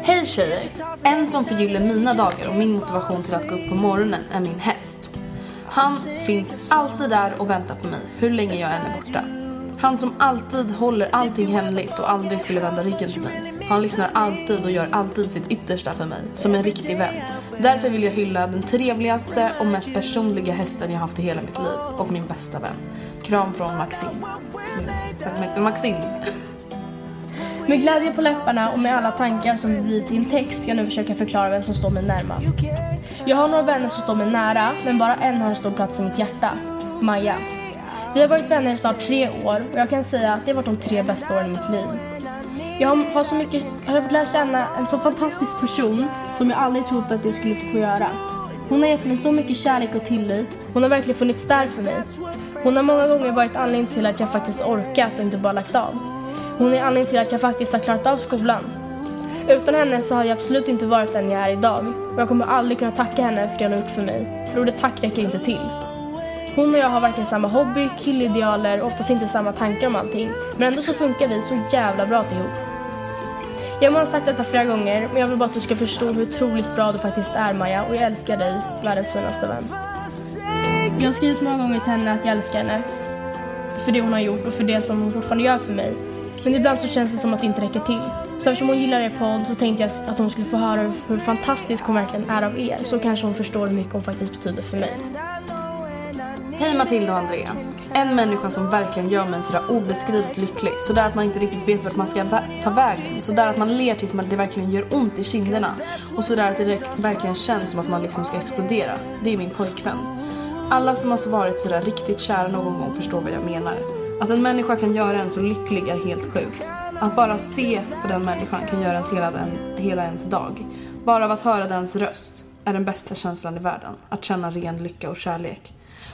Hej tjejer! En som förgyller mina dagar och min motivation till att gå upp på morgonen är min häst. Han finns alltid där och väntar på mig, hur länge jag än är borta. Han som alltid håller allting hemligt och aldrig skulle vända ryggen till mig. Han lyssnar alltid och gör alltid sitt yttersta för mig, som en riktig vän. Därför vill jag hylla den trevligaste och mest personliga hästen jag haft i hela mitt liv och min bästa vän. Kram från Maxim. Mm, Maxim. Med glädje på läpparna och med alla tankar som blir till en text ska jag nu försöka förklara vem som står mig närmast. Jag har några vänner som står mig nära, men bara en har en stor plats i mitt hjärta. Maja. Vi har varit vänner i snart tre år och jag kan säga att det har varit de tre bästa åren i mitt liv. Jag har, så mycket, jag har fått lära känna en så fantastisk person som jag aldrig trott att jag skulle få göra. Hon har gett mig så mycket kärlek och tillit. Hon har verkligen funnits där för mig. Hon har många gånger varit anledningen till att jag faktiskt orkat och inte bara lagt av. Hon är anledningen till att jag faktiskt har klarat av skolan. Utan henne så hade jag absolut inte varit den jag är idag. Och jag kommer aldrig kunna tacka henne för det hon har gjort för mig. För ordet tack räcker inte till. Hon och jag har varken samma hobby, killidealer och oftast inte samma tankar om allting. Men ändå så funkar vi så jävla bra ihop. Jag har sagt detta flera gånger, men jag vill bara att du ska förstå hur otroligt bra du faktiskt är Maja och jag älskar dig, världens finaste vän. Jag har skrivit många gånger till henne att jag älskar henne för det hon har gjort och för det som hon fortfarande gör för mig. Men ibland så känns det som att det inte räcker till. Så eftersom hon gillar er podd så tänkte jag att hon skulle få höra hur, hur fantastisk hon verkligen är av er. Så kanske hon förstår hur mycket hon faktiskt betyder för mig. Hej Matilda och Andrea. En människa som verkligen gör mig sådär obeskrivligt lycklig. Sådär att man inte riktigt vet vart man ska ta vägen. Sådär att man ler tills man, det verkligen gör ont i kinderna. Och sådär att det verkligen känns som att man liksom ska explodera. Det är min pojkvän. Alla som har varit sådär riktigt kära någon gång förstår vad jag menar. Att en människa kan göra en så lycklig är helt sjukt. Att bara se på den människan kan göra ens hela, den, hela ens dag. Bara av att höra dens röst är den bästa känslan i världen. Att känna ren lycka och kärlek.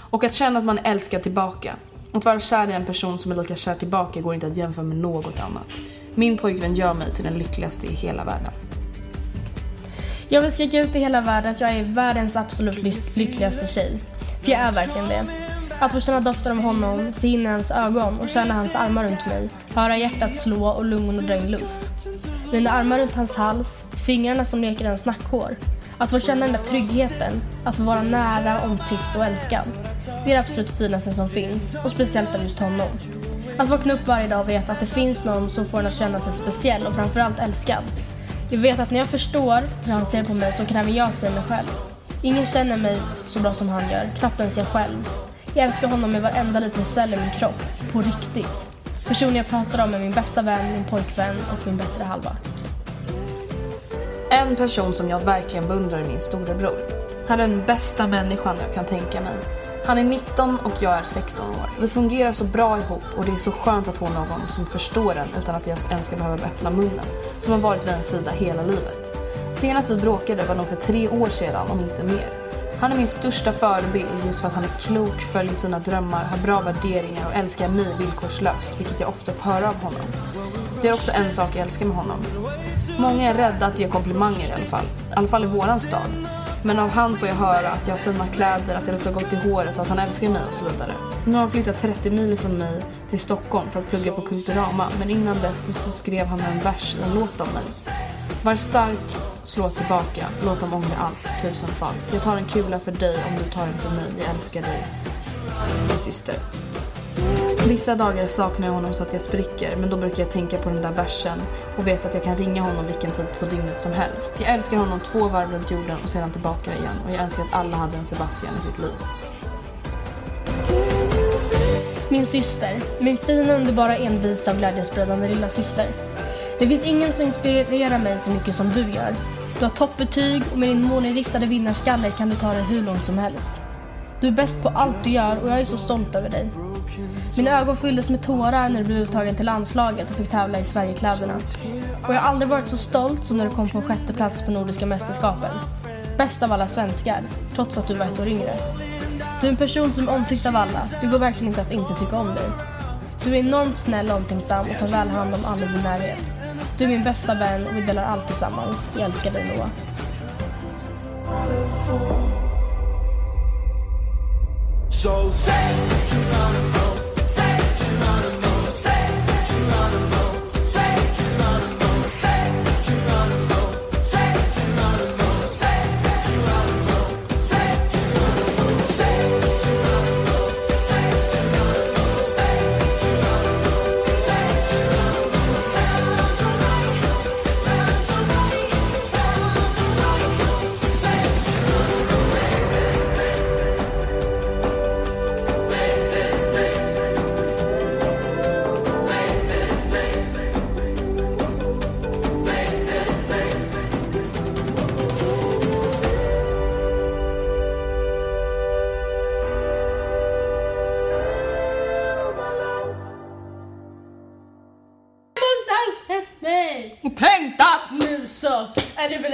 Och att känna att man är älskad tillbaka. Att vara kär i en person som är lika kär tillbaka går inte att jämföra med något annat. Min pojkvän gör mig till den lyckligaste i hela världen. Jag vill skrika ut i hela världen att jag är världens absolut ly- lyckligaste tjej. För jag är verkligen det. Att få känna doften av honom, se in i hans ögon och känna hans armar runt mig, höra hjärtat slå och lungorna dra in luft. Mina armar runt hans hals, fingrarna som leker i hans nackhår. Att få känna den där tryggheten, att få vara nära, omtyckt och älskad. Det är det absolut finaste som finns och speciellt av just honom. Att vakna upp varje dag och veta att det finns någon som får en att känna sig speciell och framförallt älskad. Jag vet att när jag förstår hur han ser på mig så kan även jag se mig själv. Ingen känner mig så bra som han gör, knappt ens jag själv. Jag älskar honom med varenda liten cell i min kropp, på riktigt. Personen jag pratar om är min bästa vän, min pojkvän och min bättre halva. En person som jag verkligen beundrar är min storebror. Han är den bästa människan jag kan tänka mig. Han är 19 och jag är 16 år. Vi fungerar så bra ihop och det är så skönt att ha någon som förstår en utan att jag ens ska behöva öppna munnen. Som har varit vid ens sida hela livet. Senast vi bråkade var nog för tre år sedan, om inte mer. Han är min största förebild just för att han är klok, följer sina drömmar, har bra värderingar och älskar mig villkorslöst, vilket jag ofta får höra av honom. Det är också en sak jag älskar med honom. Många är rädda att ge komplimanger i alla fall. I alla fall i våran stad. Men av han får jag höra att jag har fina kläder, att jag luktar gott i håret, att han älskar mig och så vidare. Nu har han flyttat 30 mil från mig till Stockholm för att plugga på Kulturama men innan dess så skrev han en vers i en låt om mig. Var stark, slå tillbaka, låt dem ångra allt Tusen fall. Jag tar en kula för dig om du tar en för mig, jag älskar dig. Min syster. Vissa dagar saknar jag honom så att jag spricker men då brukar jag tänka på den där versen och vet att jag kan ringa honom vilken tid på dygnet som helst. Jag älskar honom två varv runt jorden och sedan tillbaka igen och jag önskar att alla hade en Sebastian i sitt liv. Min syster, min fina, underbara, envisa och glädjespridande lilla syster. Det finns ingen som inspirerar mig så mycket som du gör. Du har toppbetyg och med din målinriktade vinnarskalle kan du ta dig hur långt som helst. Du är bäst på allt du gör och jag är så stolt över dig. Mina ögon fylldes med tårar när du blev uttagen till landslaget och fick tävla i Sverigekläderna. Och jag har aldrig varit så stolt som när du kom på en sjätte plats på Nordiska mästerskapen. Bäst av alla svenskar, trots att du var ett år yngre. Du är en person som är omtyckt av alla. Det går verkligen inte att inte tycka om dig. Du är enormt snäll och omtänksam och tar väl hand om alla i din närhet. Du är min bästa vän och vi delar allt tillsammans. Jag älskar dig Noah. So say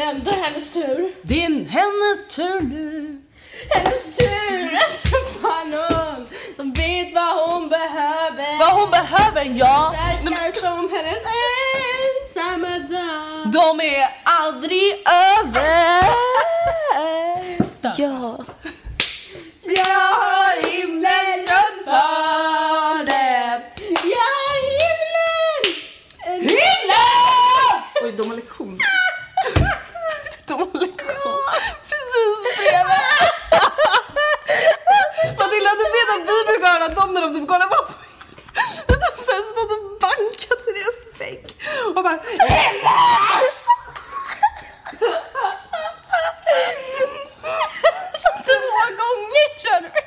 det ändå hennes tur. det är hennes tur nu. Hennes tur att träffa någon som vet vad hon behöver. Vad hon behöver, ja. Verkar som hennes ensamma dag. De är aldrig över. Ja. Jag har himlen runt hörnet. Jag har himlen! Himlen! Oj, de har lektion. De har lektion. Precis bredvid. Matilda, du vet att vi brukar höra dem när de typ kollar på De så här stått och bankat i deras vägg och bara Två gånger körde vi.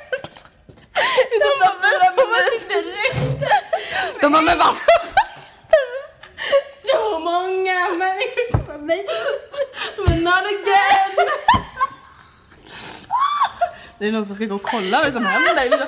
Det tar fyra minuter. direkt. De bara, men vad? Så många människor på mig. Men not again! Det det är någon som ska gå och kolla vad som händer.